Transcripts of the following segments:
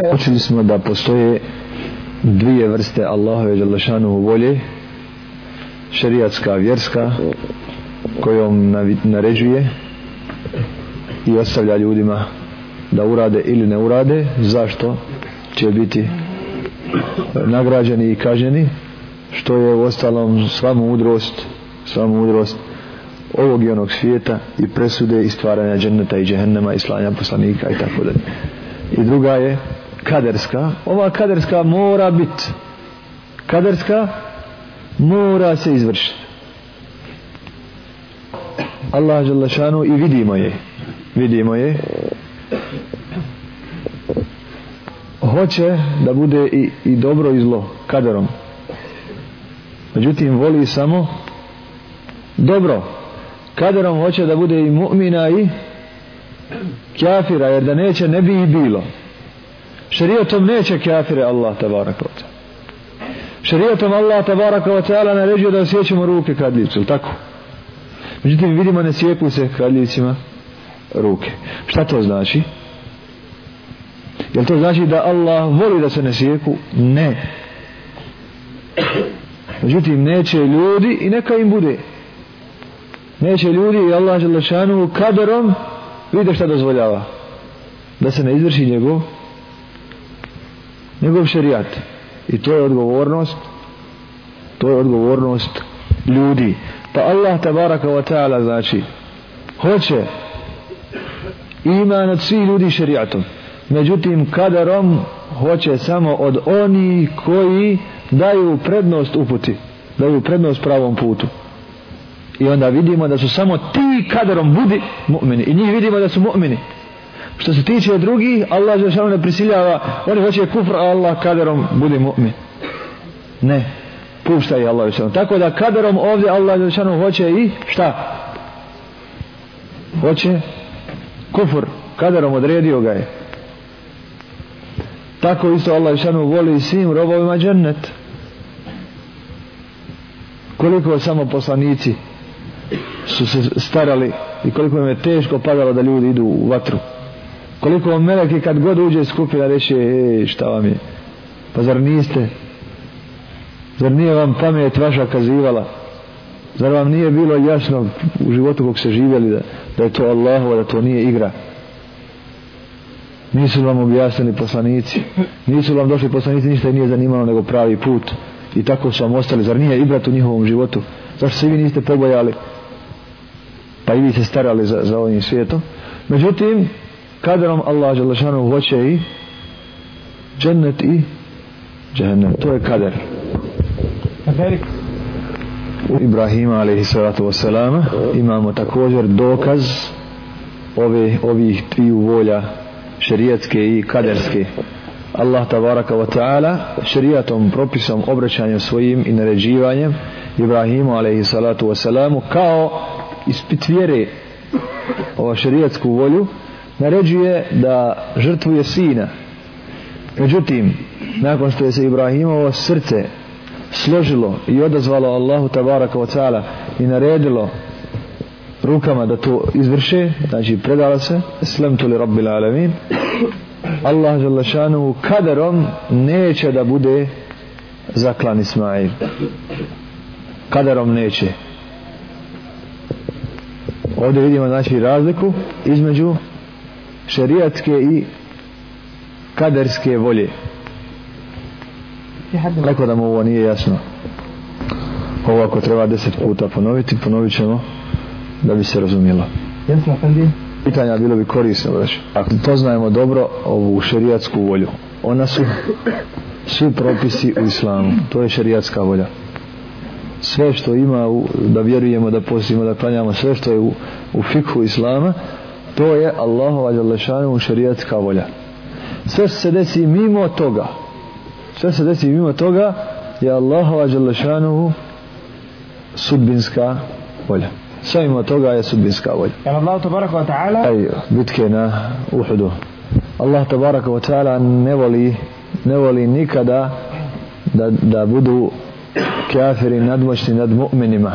Počeli smo da postoje dvije vrste Allahove Đalešanu volje. Šerijatska, vjerska kojom naređuje i ostavlja ljudima da urade ili ne urade. Zašto? Će biti nagrađeni i kaženi što je u ostalom sva mudrost sva mudrost ovog i onog svijeta i presude i stvaranja dženneta i džehennema i slanja poslanika i tako dalje. I druga je kaderska ova kaderska mora biti kaderska mora se izvršiti Allah žele šanu i vidimo je vidimo je. Hoće da bude i, i dobro i zlo kaderom. Međutim voli samo dobro. Kaderom hoće da bude i mu'mina i kafira jer da neće ne bi i bilo. Šerijatom neće kafire Allah tabaraka wa ta'ala. Allah tabaraka wa ta'ala naređuje da osjećamo ruke kradljivcu tako? Međutim vidimo ne sjeku se kradljivcima ruke. Šta to znači? Jel to znači da Allah voli da se ne sjeku ne. Međutim neće ljudi i neka im bude. Neće ljudi i Allah želešanu kaderom vide šta dozvoljava. Da se ne izvrši njegov njegov šerijat. I to je odgovornost to je odgovornost ljudi. Pa Allah tabaraka wa ta'ala znači hoće ima nad svih ljudi šerijatom. Međutim kadarom hoće samo od oni koji daju prednost uputi daju prednost pravom putu. I onda vidimo da su samo ti kadarom budi mu'mini. I njih vidimo da su mu'mini što se tiče drugih Allah Žešanu ne prisiljava. Oni hoće kufr a Allah kaderom budi mu'min. Ne pušta i Allah Žešanu. tako da kaderom ovdje Allah Žešanu hoće i šta? Hoće kufr. Kaderom odredio ga je. Tako isto Allah Žešanu voli svim robovima džennet. Koliko samo poslanici su se starali i koliko im je teško padalo da ljudi idu u vatru koliko meleki kad god uđe skupina reče, ej šta vam je? Pa zar niste? Zar nije vam pamet vaša kazivala? Zar vam nije bilo jasno u životu kog se živjeli da, da je to Allahova da to nije igra? Nisu vam objasnili poslanici. Nisu vam došli poslanici ništa i nije zanimalo nego pravi put. I tako su vam ostali. Zar nije ibrat u njihovom životu? Zašto se vi niste pobojali? Pa i vi se starali za, za ovim svijetom. Međutim kaderom Allah Đelešanu hoće i džennet i džennet to je kader. U Ibrahima alaihi salatu wasalama imamo također dokaz ove, ovih triju volja šerijatske i kaderske. Allah tabaraka wa ta'ala šerijatom propisom obraćanjem svojim i naređivanjem Ibrahimu alaihi salatu wasalamu kao ispit vjere ova šerijatsku volju naređuje da žrtvuje sina. Međutim nakon što je se Ibrahimovo srce složilo i odazvalo Allahu tabaraka wa ta'ala i naredilo rukama da to izvrše znači predala se slemtu li rabbil alamin Allah Želešanu kaderom neće da bude zaklan Ismail. Kaderom neće. Ovdje vidimo znači razliku između šerijatske i kaderske volje. Da mu ovo nije jasno. Ovo ako treba deset puta ponoviti ponovit ćemo da bi se razumijelo jasno pitanja bilo bi korisno braći. ako poznajemo dobro ovu šerijatsku volju ona su svi propisi u islamu. To je šerijatska volja. Sve što ima u, da vjerujemo da postimo da klanjamo sve što je u, u fikhu islama to je Allahova djelašanu šerijatska volja. Sve što se desi mimo toga sve se desi mimo toga je Allahova djelašanu sudbinska volja. Sve mimo toga je sudbinska volja. Jel Allah tabaraka wa ta'ala? Aj bitke na uhudu. Allah tabaraka wa ta'ala ne voli ne voli nikada da, da budu kafiri nadmoćni nad mu'minima.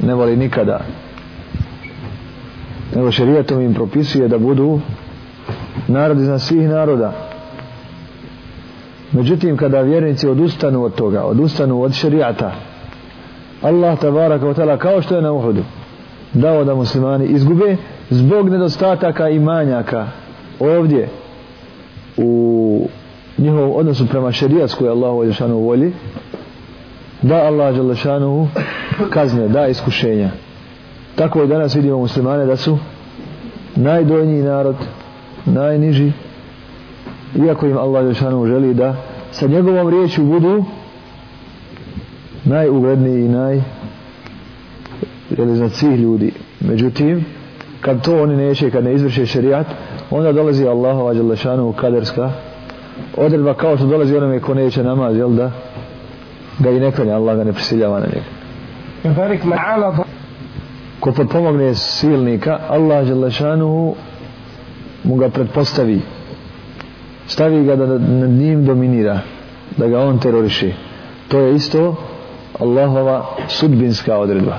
Ne voli nikada nego šerijatom im propisuje da budu narod iznad svih naroda. Međutim kada vjernici odustanu od toga odustanu od šerijata Allah tabaraka wa ta'ala kao što je na Uhudu dao da muslimani izgube zbog nedostataka i manjaka ovdje u njihovom odnosu prema šerijatsku Allah u Đelešanu volji da Allah Đelešanu kazne, da iskušenja tako i danas vidimo muslimane da su najdojniji narod najniži iako im Allah Đelešanu želi da sa njegovom riječu budu najugledniji i naj jeli svih ljudi. Međutim kad to oni neće kad ne izvrše šerijat onda dolazi Allahova Đelešanu kaderska odredba kao što dolazi onome ko neće namaz jel da? Ga i neklanja Allah ga ne prisiljava na njega ko pomogne silnika Allah Želešanuhu mu ga pretpostavi. Stavi ga da nad njim dominira da ga on teroriši to je isto Allahova sudbinska odredba.